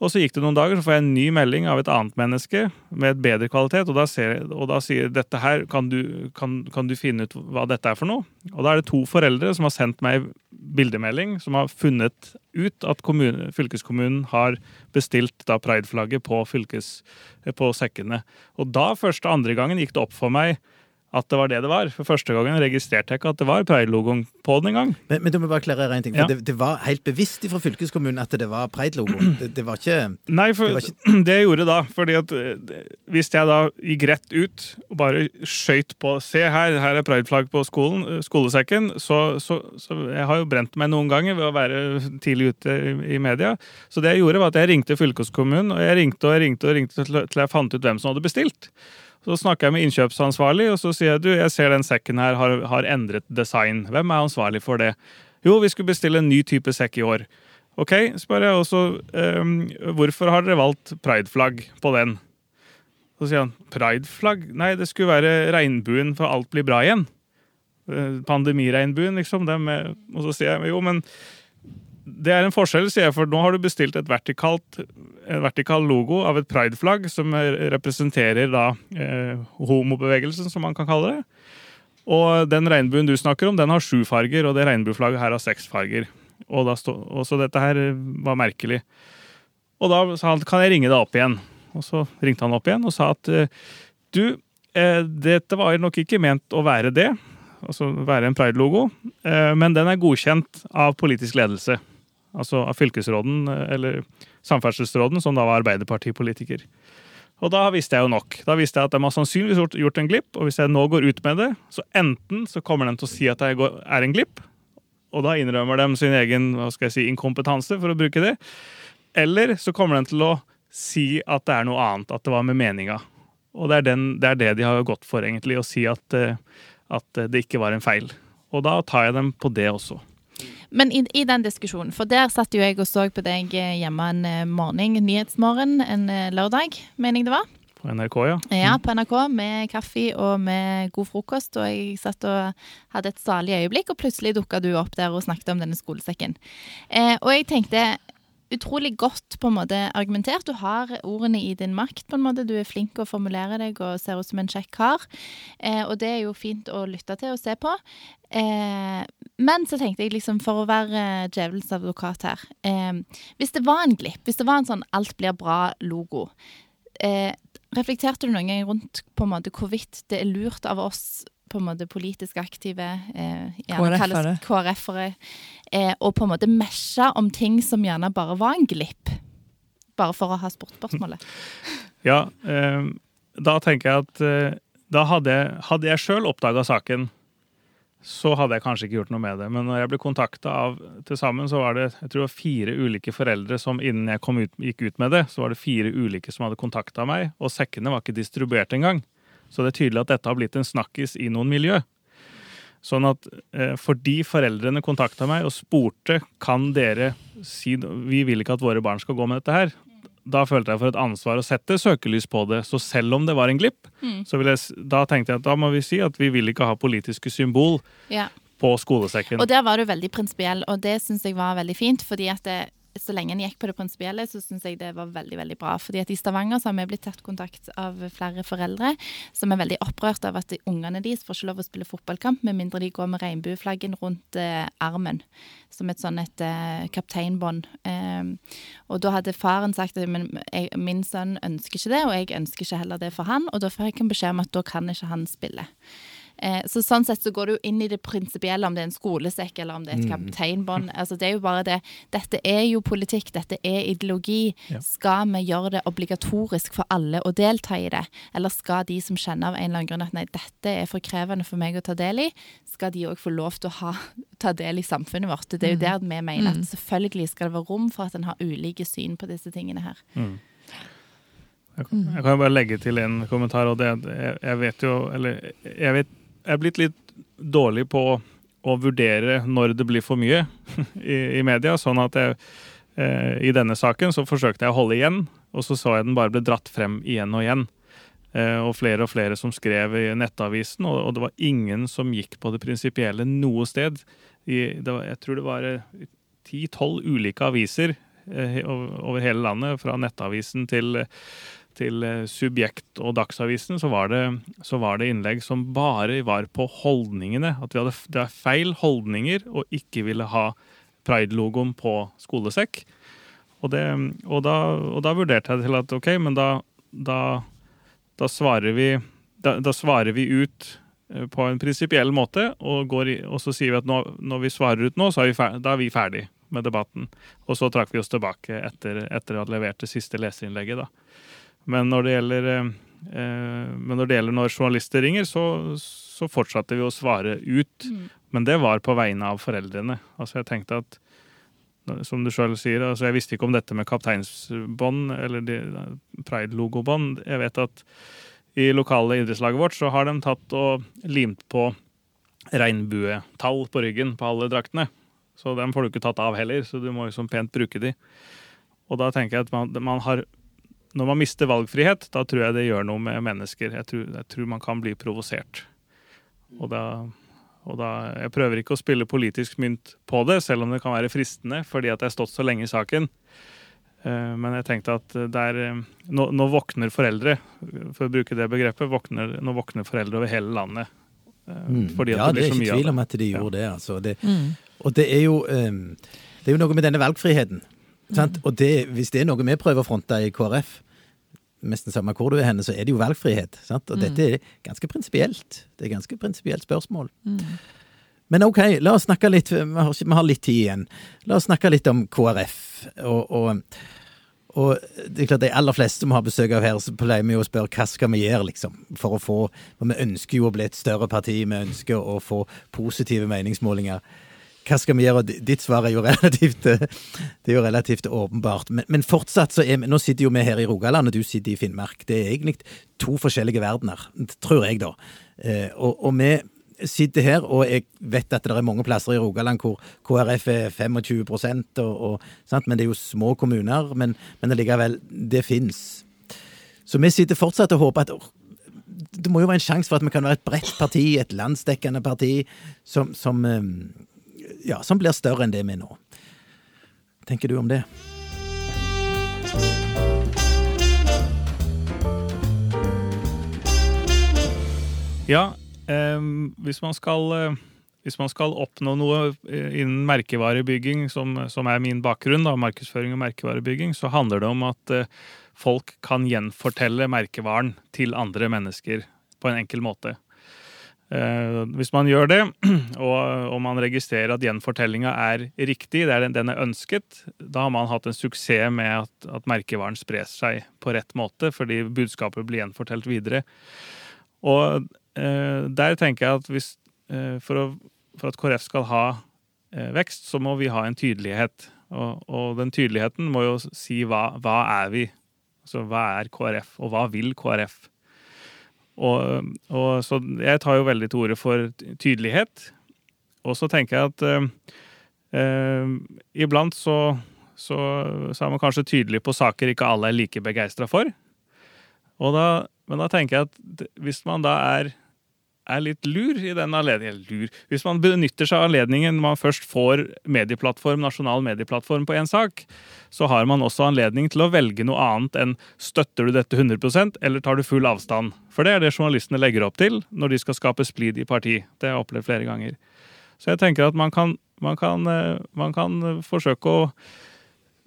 [SPEAKER 4] Og så gikk det noen dager, så får jeg en ny melding av et annet menneske med et bedre kvalitet, og da, ser, og da sier dette her, kan du, kan, kan du, finne ut hva dette er for noe? Og da er det to foreldre som har sendt meg bildemelding, som har funnet ut at kommune, fylkeskommunen har bestilt da prideflagget på, på sekkene. Og da, første andre gangen, gikk det opp for meg at det var det det var. For første gangen registrerte jeg ikke at det var Pride-logoen på den engang.
[SPEAKER 1] Men, men, du må bare klarere en ting. For ja. det, det, var helt bevisst fra fylkeskommunen at det var Pride-logoen? Det, det, var ikke
[SPEAKER 4] Nei, for det, ikke... [clears throat] det jeg gjorde da fordi at eh, Hvis jeg da gikk rett ut og bare skøyt på Se her, her er Pride-flagg på skolen, eh, skolesekken. Så, så, så, jeg har jo brent meg noen ganger ved å være tidlig ute i, i media. Så det jeg gjorde, var at jeg ringte fylkeskommunen, og jeg ringte og jeg ringte og ringte til jeg fant ut hvem som hadde bestilt. Så snakker jeg med innkjøpsansvarlig, og så sier jeg du, jeg ser den sekken her har, har endret design. Hvem er ansvarlig for det? Jo, vi skulle bestille en ny type sekk i år. Ok, spør jeg også, um, hvorfor har dere valgt prideflagg på den? Så sier han prideflagg? Nei, det skulle være regnbuen for alt blir bra igjen. Eh, pandemiregnbuen, liksom. Med, og så sier jeg jo, men det er en forskjell, sier jeg, for nå har du bestilt et vertikalt, en vertikal logo av et prideflagg som representerer da eh, homobevegelsen, som man kan kalle det. Og den regnbuen du snakker om, den har sju farger, og det regnbueflagget her har seks farger. Og, stå, og så dette her var merkelig. Og da sa han kan jeg ringe deg opp igjen. Og så ringte han opp igjen og sa at eh, du, eh, dette var nok ikke ment å være det altså være en pride-logo, eh, men den er godkjent av politisk ledelse altså av fylkesråden, eh, eller samferdselsråden, som da var arbeiderpartipolitiker. Og da visste jeg jo nok. Da visste jeg at de har sannsynligvis gjort en glipp, og hvis jeg nå går ut med det, så enten så kommer de til å si at det er en glipp, og da innrømmer de sin egen hva skal jeg si, inkompetanse, for å bruke det, eller så kommer de til å si at det er noe annet, at det var med meninga. Og det er, den, det, er det de har gått for, egentlig, å si at, eh, at det ikke var en feil. Og da tar jeg dem på det også.
[SPEAKER 3] Men i, i, den diskusjonen, for der satt jo jeg og så på deg hjemme en eh, morgen, nyhetsmorgen en eh, lørdag, mener jeg det var.
[SPEAKER 4] På NRK, ja.
[SPEAKER 3] Ja, på NRK med kaffe og med god frokost. Og jeg satt og hadde et salig øyeblikk, og plutselig dukka du opp der og snakket om denne skolesekken. Eh, og jeg tenkte utrolig godt på en måte argumentert. Du har ordene i din makt, på en måte. Du er flink å formulere deg og ser ut som en kjekk kar. Eh, og det er jo fint å lytte til og se på. Eh, men så tenkte jeg liksom, for å være djevelens advokat her eh, Hvis det var en glipp, hvis det var en sånn 'alt blir bra'-logo, eh, reflekterte du noen gang rundt på en måte hvorvidt det er lurt av oss på en måte politisk aktive, eh, KrF-ere KrF-ere, eh, og på en måte mesje om ting som gjerne bare var en glipp. Bare for å ha sportsspørsmålet. [laughs]
[SPEAKER 4] Ja, eh, da tenker jeg at eh, da hadde, hadde jeg sjøl oppdaga saken, så hadde jeg kanskje ikke gjort noe med det. Men når jeg ble kontakta av til sammen, så var det jeg tror fire ulike foreldre som innen jeg ut, gikk ut med det, så var det fire ulike som hadde kontakta meg, og sekkene var ikke distribuert engang. Så det er tydelig at dette har blitt en snakkis i noen miljø. Sånn at eh, fordi foreldrene kontakta meg og spurte kan dere si vi vil ikke at våre barn skal gå med dette her, da følte jeg for et ansvar å sette søkelys på det. Så selv om det var en glipp, mm. så jeg, da tenkte jeg at da må vi si at vi vil ikke ha politiske symbol ja. på skolesekken.
[SPEAKER 3] Og der var du veldig prinsipiell, og det syns jeg var veldig fint. fordi at det, så lenge en gikk på det prinsipielle, så syns jeg det var veldig veldig bra. Fordi at I Stavanger så har vi blitt tatt kontakt av flere foreldre som er veldig opprørt av at ungene deres får ikke lov å spille fotballkamp med mindre de går med regnbueflaggen rundt eh, armen. Som et sånn et eh, kapteinbånd. Eh, og da hadde faren sagt at min sønn ønsker ikke det, og jeg ønsker ikke heller det for han. Og da fikk han beskjed om at da kan ikke han spille. Eh, så sånn sett så går du inn i det prinsipielle, om det er en skolesekk eller om det er et mm. kapteinbånd. Altså, det er jo bare det. Dette er jo politikk, dette er ideologi. Ja. Skal vi gjøre det obligatorisk for alle å delta i det? Eller skal de som kjenner av en eller annen grunn at nei, dette er for krevende for meg å ta del i, skal de òg få lov til å ha, [laughs] ta del i samfunnet vårt? Det er jo mm. der vi mener at mm. selvfølgelig skal det være rom for at en har ulike syn på disse tingene her. Mm.
[SPEAKER 4] Jeg kan, jeg kan bare legge til en kommentar. og det, jeg, jeg vet jo, eller jeg vet jeg er blitt litt dårlig på å vurdere når det blir for mye [laughs] i, i media. Sånn at jeg, eh, i denne saken så forsøkte jeg å holde igjen, og så så jeg den bare ble dratt frem igjen og igjen. Eh, og flere og flere som skrev i Nettavisen, og, og det var ingen som gikk på det prinsipielle noe sted. I, var, jeg tror det var eh, ti-tolv ulike aviser eh, over hele landet, fra Nettavisen til til eh, Subjekt og Dagsavisen, så var, det, så var, det, innlegg som bare var på holdningene. At vi hadde det er feil holdninger og ikke ville ha pride-logoen på skolesekk. Og, det, og, da, og, da, vurderte jeg til at ok, men da, da, da svarer, vi, da, svarer vi ut eh, på en prinsipiell måte, og, i, og, så sier vi at nå, når vi svarer ut nå, så er vi ferdig, da er vi ferdig med debatten. Og så trakk vi oss tilbake etter, etter å ha levert det siste leserinnlegget. da. Men når det gjelder, eh, men når, det gjelder når journalister ringer, så, så fortsatte vi å svare ut. Mm. Men det var på vegne av foreldrene. Altså jeg tenkte at som du sjøl sier, altså jeg visste ikke om dette med kapteinsbånd eller pride-logobånd. Jeg vet at i lokale idrettslaget vårt så har de tatt og limt på regnbuetall på ryggen på alle draktene. Så dem får du ikke tatt av heller, så du må liksom pent bruke de. Og da tenker jeg at man, man har når man mister valgfrihet, da tror jeg det gjør noe med mennesker. Jeg tror, jeg tror man kan bli provosert. Og da, og da, Jeg prøver ikke å spille politisk mynt på det, selv om det kan være fristende, fordi at jeg har stått så lenge i saken. Eh, men jeg tenkte at der, eh, nå, nå, våkner foreldre, for å bruke det begrepet, våkner, nå våkner foreldre over hele landet.
[SPEAKER 1] Eh, mm. Fordi at ja, det, det. er ikke tvil om at de gjorde ja. det. altså. Det, mm. Og det er, jo, det er jo noe med denne valgfriheten Sant? Og det, hvis det er noe vi prøver å fronte i KrF, nesten samme hvor du er henne, så er det jo valgfrihet. Sant? Og mm. dette er ganske prinsipielt. Det er ganske prinsipielt spørsmål. Mm. Men ok, la oss snakke litt, vi har, litt tid igjen. La oss snakke litt om KrF. Og, og, og det er klart de aller fleste vi har besøk av her, så pleier vi jo å spørre hva skal vi gjøre, liksom. For å få For vi ønsker jo å bli et større parti, vi ønsker å få positive meningsmålinger hva skal vi gjøre? Ditt svar er jo [laughs] relativt, eh, det er jo relativt åpenbart. Men, men fortsatt så er vi Nå sitter jo vi her i Rogaland, og du sitter i Finnmark. Det er egentlig to forskjellige verdener, tror jeg, da. Eh, og, og vi sitter her, og jeg vet at det er mange plasser i Rogaland hvor KrF er 25% og, og, Men det er jo små kommuner. Men, men allikevel, det fins. Så vi sitter fortsatt og håper at det må jo være en sjanse for at vi kan være et bredt parti, et landsdekkende parti, som, som eh, ja, som blir større enn det vi er nå. tenker du om det?
[SPEAKER 4] Ja, eh, hvis, man skal, eh, hvis man skal oppnå noe eh, innen merkevarebygging, som, som er min bakgrunn, da, markedsføring og merkevarebygging, så handler det om at eh, folk kan gjenfortelle merkevaren til andre mennesker på en enkel måte. Eh, hvis man gjør det, [clears throat] og, man registrerer at gjenfortellinga er riktig, det er den, den er ønsket, da har man hatt en suksess med at, at merkevaren sprer seg på rett måte, fordi budskapet blir gjenfortelt videre. Og eh, der tenker jeg at hvis, eh, for, å, for, at KrF skal ha eh, vekst, så må vi ha en tydelighet. Og, og den tydeligheten må jo si hva, hva er vi? Altså hva er KrF, og hva vil KrF? Og, og, så jeg tar jo veldig til orde for tydelighet. Og så tenker jeg at eh, eh, iblant så, så, så, er man kanskje tydelig på saker ikke alle er like begeistra for. Og da men da tenker jeg at hvis man da er, er litt lur i den anledningen lur, Hvis man benytter seg av anledningen man først får medieplattform, nasjonal medieplattform på én sak, så har man også anledning til å velge noe annet enn støtter du dette 100 eller tar du full avstand. For det er det journalistene legger opp til når de skal skape splid i parti. Det har jeg opplevd flere ganger. Så jeg tenker at man kan, man kan, eh, man kan forsøke å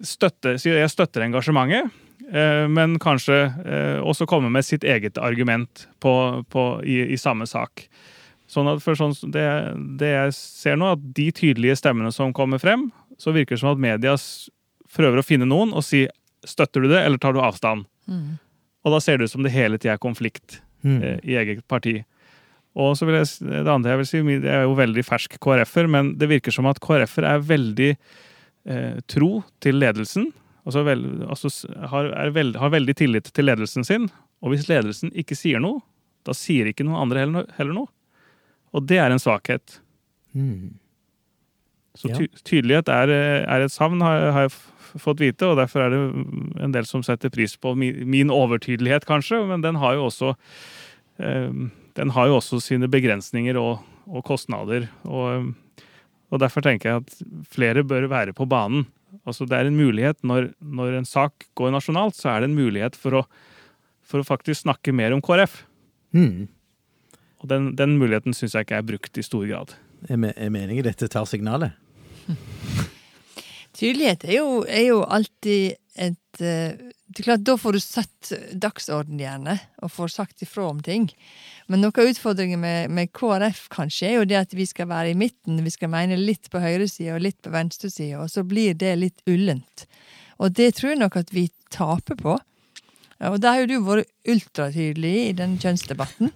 [SPEAKER 4] støtte Si jeg støtter engasjementet. Eh, men kanskje eh, også komme med sitt eget argument på, på, i, i, samme sak. Sånn at for sånn, det, det, jeg ser nå, at de tydelige stemmene som kommer frem, så virker det som at media prøver å finne noen og si støtter du det, eller tar du avstand? Mm. Og da ser det ut som det hele tida er konflikt mm. eh, i eget parti. Og så vil jeg, det andre jeg vil si, jeg er jo veldig fersk KrF-er, men det virker som at KrF-er er veldig eh, tro til ledelsen altså, vel, altså har, veld, har, veldig tillit til ledelsen sin. Og hvis ledelsen ikke sier noe, da sier ikke noen andre heller, heller noe. Og det er en svakhet. Mm. Så ty tydelighet er, er, et savn, har, har, jeg fått vite, og derfor er det en del som setter pris på min, overtydelighet, kanskje, men den har jo også eh, den har jo også sine begrensninger og, og kostnader. Og, og, derfor tenker jeg at flere bør være på banen. Altså det er en mulighet når, når, en sak går nasjonalt, så er det en mulighet for å, for å faktisk snakke mer om KrF. Mm. Og den, den muligheten syns jeg ikke er brukt i stor grad.
[SPEAKER 1] Er, me, meningen dette tar signalet? [laughs]
[SPEAKER 2] Tydelighet er jo, er jo alltid et uh, det er klart, Da får du satt dagsorden gjerne, og får sagt ifra om ting. Men noe av utfordringen med, med, KrF kanskje er jo det at vi skal være i midten. Vi skal mene litt på høyresida og litt på venstresida, og så blir det litt ullent. Og det tror jeg nok at vi taper på. Og der har jo du vært ultratydelig i den kjønnsdebatten.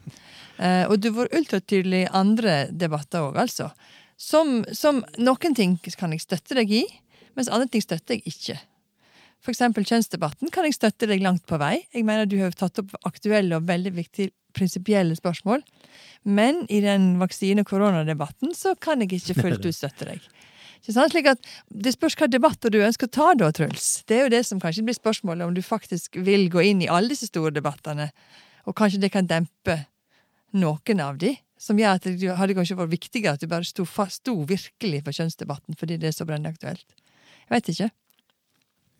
[SPEAKER 2] Eh, og du har vært ultratydelig i andre debatter òg, altså. Som, som noen ting kan jeg støtte deg i, mens andre ting støtter jeg ikke. Eksempel kjønnsdebatten kan jeg støtte deg langt på vei. Jeg mener du har tatt opp aktuelle og veldig viktige prinsipielle spørsmål. Men i den vaksine- og koronadebatten så kan jeg ikke fullt ut støtte deg. Slik at Det spørs hva debatter du ønsker å ta, da, Truls. Det er jo det som kanskje blir spørsmålet, om du faktisk vil gå inn i alle disse store debattene. Og kanskje det kan dempe noen av de, som gjør at det hadde kanskje vært viktigere at du bare sto, sto virkelig for kjønnsdebatten fordi det er så brennende aktuelt. Jeg vet ikke.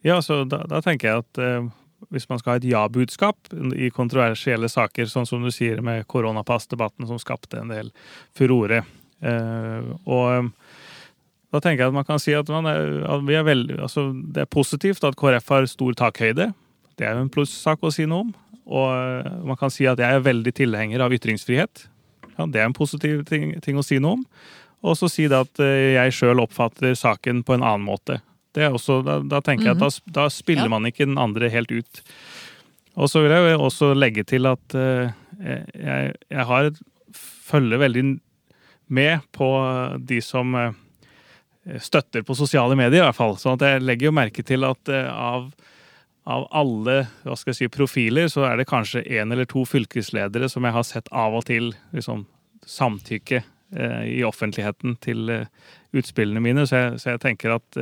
[SPEAKER 4] Ja, så da, da tenker jeg at eh, hvis man skal ha et ja-budskap i kontroversielle saker, sånn som du sier med koronapassdebatten som skapte en del furore. Eh, og eh, da tenker jeg at man kan si at, er, at er veldig, altså, det er positivt at KrF har stor takhøyde. Det er jo en plussak å si noe om. Og eh, man kan si at jeg er veldig tilhenger av ytringsfrihet. Ja, det er en positiv ting, ting å si noe om. Og så si det at eh, jeg sjøl oppfatter saken på en annen måte. Også, da, da, tenker jeg at da, mhm. da spiller ja. man ikke den andre helt ut. Og så vil jeg også legge til at uh, jeg, jeg, har følger veldig med på de som uh, støtter på sosiale medier, i hvert fall. Så jeg legger jo merke til at uh, av, av alle hva skal jeg si, profiler, så er det kanskje én eller to fylkesledere som jeg har sett av og til liksom, samtykke i offentligheten til utspillene mine. Så jeg, så jeg tenker at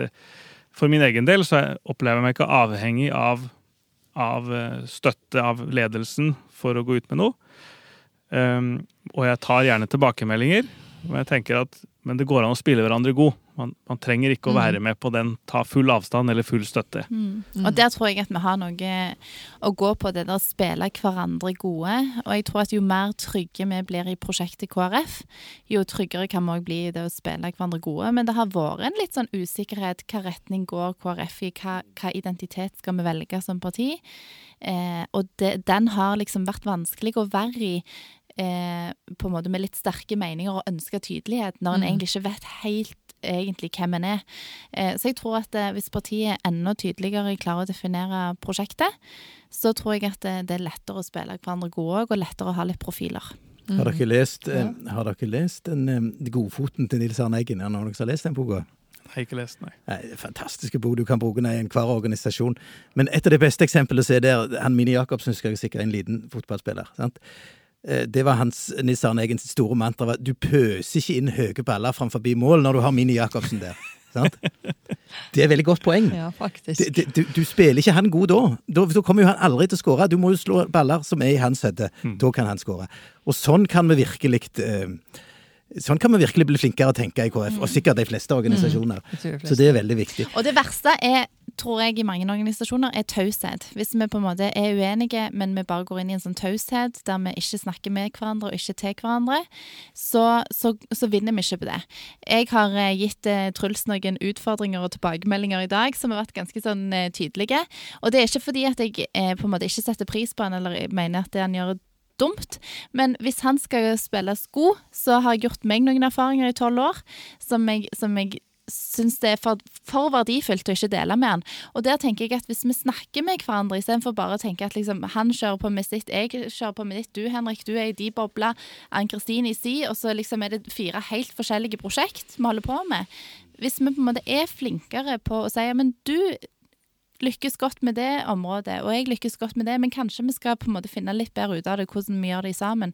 [SPEAKER 4] for min egen del så opplever jeg meg ikke avhengig av, av eh, støtte av ledelsen for å gå ut med noe. Um, og jeg tar gjerne tilbakemeldinger. Men jeg tenker at men det går an å spille hverandre god. Man, man trenger ikke å være med på den ta full avstand eller full støtte.
[SPEAKER 3] Mm. Og der tror jeg at vi har noe å gå på, det der å spille hverandre gode. Og jeg tror at jo mer trygge vi blir i prosjektet KrF, jo tryggere kan vi òg bli i det å spille hverandre gode. Men det har vært en litt sånn usikkerhet. Hva retning går KrF i? Hva, hva identitet skal vi velge som parti? Eh, og det, den har liksom vært vanskelig å være i eh, på en måte med litt sterke meninger og ønsker tydelighet, når en
[SPEAKER 2] Mm.
[SPEAKER 3] egentlig ikke vet helt egentlig hvem en er. Eh, så jeg tror at eh, hvis partiet er enda tydeligere klarer å definere prosjektet, så tror jeg at det, det er lettere å spille hverandre gode og lettere å ha litt profiler.
[SPEAKER 1] Har dere lest, eh, har dere lest den eh, Godfoten til Nils Arne Eggen? Har lest den boka?
[SPEAKER 4] Jeg har ikke lest, nei.
[SPEAKER 1] Nei, Fantastiske bok. Du kan bruke den i enhver organisasjon. Men et av de beste eksemplene er der han Mini Jacobsen skal jeg sikkert en liten fotballspiller. sant? Eh, Det var hans Nils Arne Eggens store mantra. var, Du pøser ikke inn høye baller framfor mål når du har Mini Jacobsen der. [laughs] sant? Det er et veldig godt poeng.
[SPEAKER 2] Ja, faktisk.
[SPEAKER 1] Det, du, du spiller ikke han god da. da. Da kommer jo han aldri til å skåre. Du må jo slå baller som er i hans høyde. Da kan han skåre. Og sånn kan vi virkelig eh, Sånn kan vi virkelig bli flinkere å tenke i KrF, og sikkert de fleste organisasjoner.
[SPEAKER 2] Mm. tror fleste.
[SPEAKER 1] Så det er veldig viktig.
[SPEAKER 3] Og det verste er, tror jeg, i mange organisasjoner, er taushet. Hvis vi på en måte er uenige, men vi bare går inn i en sånn taushet der vi ikke snakker med hverandre og ikke til hverandre, så, så, så vinner vi ikke på det. Jeg har eh, gitt eh, Truls noen utfordringer og tilbakemeldinger i dag som har vært ganske sånn eh, tydelige. Og det er ikke fordi at jeg på en måte ikke setter pris på han eller mener at det han gjør dumt, men hvis han skal spille sko, så har jeg gjort meg noen erfaringer i tolv år som jeg, som jeg syns det er for, for verdifullt å ikke dele med han. Og der tenker jeg at hvis vi snakker med hverandre istedenfor bare å tenke at liksom, han kjører på med sitt, jeg kjører på med ditt, du Henrik, du er i de bobla, Ann-Kristin i si, og så liksom er det fire helt forskjellige prosjekt vi holder på med. Hvis vi på en måte er flinkere på å si men du lykkes godt med det området, og jeg lykkes godt med det, men kanskje vi skal på en måte finne litt bedre ut av det, hvordan vi gjør det sammen.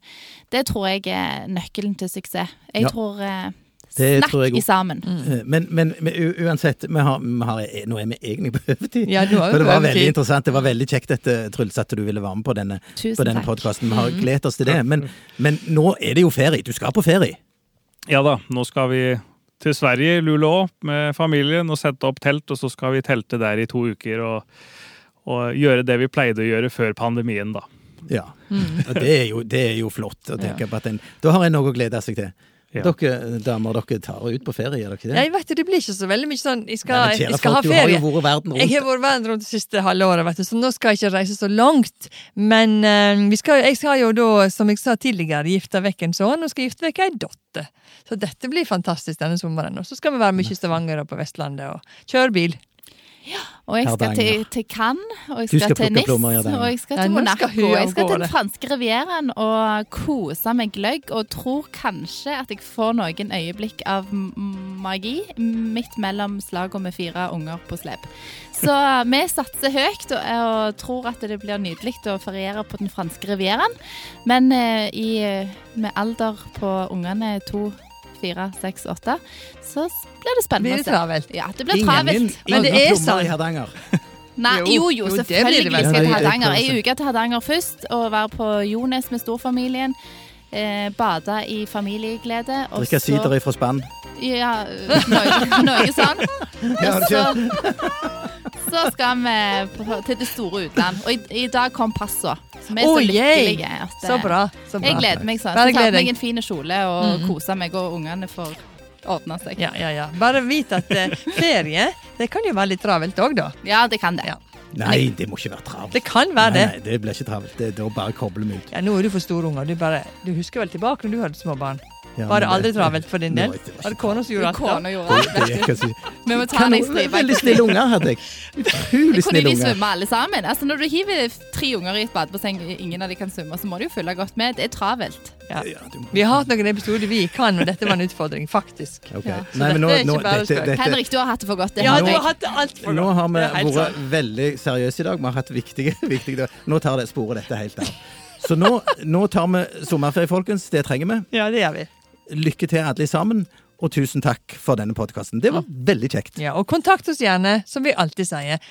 [SPEAKER 3] Det tror jeg er nøkkelen til suksess. Jeg
[SPEAKER 1] Ja.
[SPEAKER 3] tror eh,
[SPEAKER 1] Det
[SPEAKER 3] Snakk
[SPEAKER 1] tror jeg
[SPEAKER 3] i sammen.
[SPEAKER 1] Mm. Men, men, men u- uansett, vi har, vi har, nå er vi egentlig på overtid.
[SPEAKER 2] Ja,
[SPEAKER 1] det var veldig interessant. Det var veldig kjekt dette, Truls, at du ville være med på denne, på denne podkasten. Vi har gledet oss til det. Men, men nå er det jo ferie. Du skal på ferie.
[SPEAKER 4] Ja da, nå skal vi til Sverige, Luleå, med familien og sette opp telt, og så skal vi telte der i to uker og, og gjøre det vi pleide å gjøre før pandemien, da.
[SPEAKER 1] Ja. Og det er, jo, det er jo flott å tenke på at en Da har en noe å glede seg til.
[SPEAKER 4] Ja.
[SPEAKER 1] Dere damer, dere tar ut på ferie, gjør dere ikke det?
[SPEAKER 2] Ja, jeg vet det, det blir ikke så veldig mye sånn Jeg skal,
[SPEAKER 1] Nei,
[SPEAKER 2] jeg skal ha
[SPEAKER 1] ferie. Du har jo vært verden
[SPEAKER 2] Jeg har vært verden rundt det siste halvåret, vet du, så nå skal jeg ikke reise så langt. Men uh, vi skal, jeg skal jo da, som jeg sa tidligere, gifte vekk en sønn, og skal gifte vekk ei datter. Så dette blir fantastisk denne sommeren. Og så skal vi være mye i Stavanger og på Vestlandet og kjøre bil.
[SPEAKER 3] Og jeg skal til, til Cannes, og jeg skal,
[SPEAKER 1] skal
[SPEAKER 3] til Nis, og jeg skal
[SPEAKER 2] Ja,
[SPEAKER 3] til Monaco.
[SPEAKER 2] og
[SPEAKER 3] Jeg skal til den franske rivieraen og kose meg gløgg, og tror kanskje at jeg får noen øyeblikk av magi midt mellom slagene med fire unger på slep. Så vi satser høyt og, og tror at det blir nydelig å feriere på den franske rivieraen. Men eh, i, med alder på ungene to, fire, seks, åtte, så blir det spennende
[SPEAKER 2] Blir det travelt?
[SPEAKER 3] Ja, det blir
[SPEAKER 1] Ingen.
[SPEAKER 2] Men det er
[SPEAKER 1] Hardanger.
[SPEAKER 3] Nei,
[SPEAKER 2] Jo,
[SPEAKER 3] jo, selvfølgelig skal jeg til Hardanger. Ei uke til Hardanger først, og være på Jones med storfamilien. Eh, bade i familieglede. og
[SPEAKER 1] Drikke
[SPEAKER 3] så-
[SPEAKER 1] sider ifra spann.
[SPEAKER 3] Ja, noe, noe sånn.
[SPEAKER 1] Ja,
[SPEAKER 3] Og så, så skal vi på, til det store utland. Og i, i dag kom passa. Så vi er
[SPEAKER 2] Å,
[SPEAKER 3] så
[SPEAKER 2] yay!
[SPEAKER 3] lykkelige. At, eh,
[SPEAKER 2] Så bra. så bra.
[SPEAKER 3] Jeg gleder meg sånn.
[SPEAKER 2] Bare
[SPEAKER 3] Så tar
[SPEAKER 2] gled
[SPEAKER 3] på meg en fin kjole og
[SPEAKER 2] Mhm.
[SPEAKER 3] koser meg, og ungene får ordne seg.
[SPEAKER 2] Ja, ja, ja. Bare vit at eh, ferie det kan jo være litt travelt òg, da.
[SPEAKER 3] Ja, det kan det.
[SPEAKER 2] Ja.
[SPEAKER 1] Nei, det må ikke være travelt.
[SPEAKER 2] Det kan være
[SPEAKER 1] Nei,
[SPEAKER 2] det.
[SPEAKER 1] nei, det blir ikke travelt. Det, da bare kobler vi ut.
[SPEAKER 2] Ja, Nå er du for stor unger. Du, bare, du husker vel tilbake når du hadde små barn?
[SPEAKER 1] Ja,
[SPEAKER 2] Var det aldri travelt for din del?
[SPEAKER 1] Var
[SPEAKER 2] det kona som gjorde alt?
[SPEAKER 3] Kona gjorde alt. [laughs] Vi må ta den i stripe.
[SPEAKER 1] Veldig snille unger hadde jeg. Utrolig
[SPEAKER 3] Kunne
[SPEAKER 1] snille
[SPEAKER 3] de
[SPEAKER 1] unger.
[SPEAKER 3] svømme alle sammen? Altså Når du hiver tre unger i et badebasseng, ingen av de kan svømme, så må du jo følge godt med. Det er travelt.
[SPEAKER 2] Ja. Vi har hatt noen episoder vi kan, og dette var en utfordring, faktisk.
[SPEAKER 1] Okay.
[SPEAKER 3] Ja,
[SPEAKER 1] Nei, men nå, nå, dette, dette,
[SPEAKER 3] Henrik, du har hatt det for godt. Det
[SPEAKER 2] Ja, du har hatt det altfor
[SPEAKER 1] nå har vi vært veldig seriøse i dag. Vi har hatt viktige, [laughs] viktige Nå tar det sporet dette helt av. Så nå, nå tar vi sommerferie, folkens. Det trenger vi.
[SPEAKER 2] Ja, det gjør vi.
[SPEAKER 1] Lykke til alle sammen, og tusen takk for denne podkasten. Det var veldig kjekt.
[SPEAKER 2] Ja, og kontakt oss gjerne, som vi alltid sier,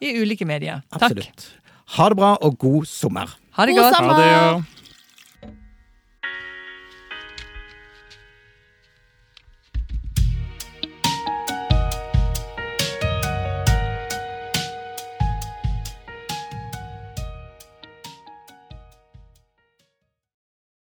[SPEAKER 2] i ulike medier. Takk.
[SPEAKER 1] Absolutt. Ha det bra, og god sommer.
[SPEAKER 2] Ha det
[SPEAKER 3] God
[SPEAKER 2] godt.
[SPEAKER 3] sommer!
[SPEAKER 4] Ha det, ja.